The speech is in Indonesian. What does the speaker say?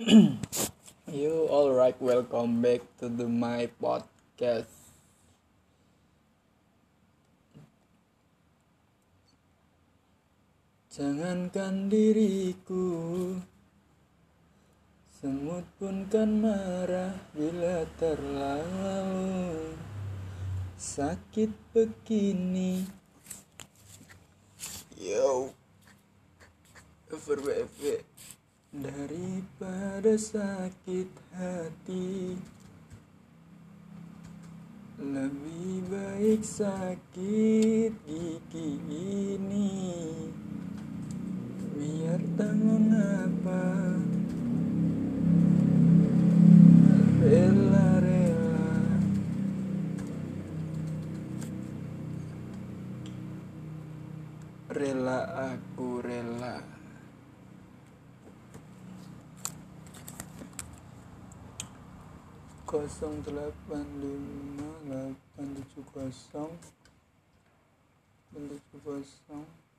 You alright, welcome back to the my podcast. Jangankan diriku, semut pun kan marah bila terlalu sakit begini. Yo, FRWFW daripada sakit hati lebih baik sakit gigi ini. Biar tanggung apa rela-rela rela aku rela 085870 870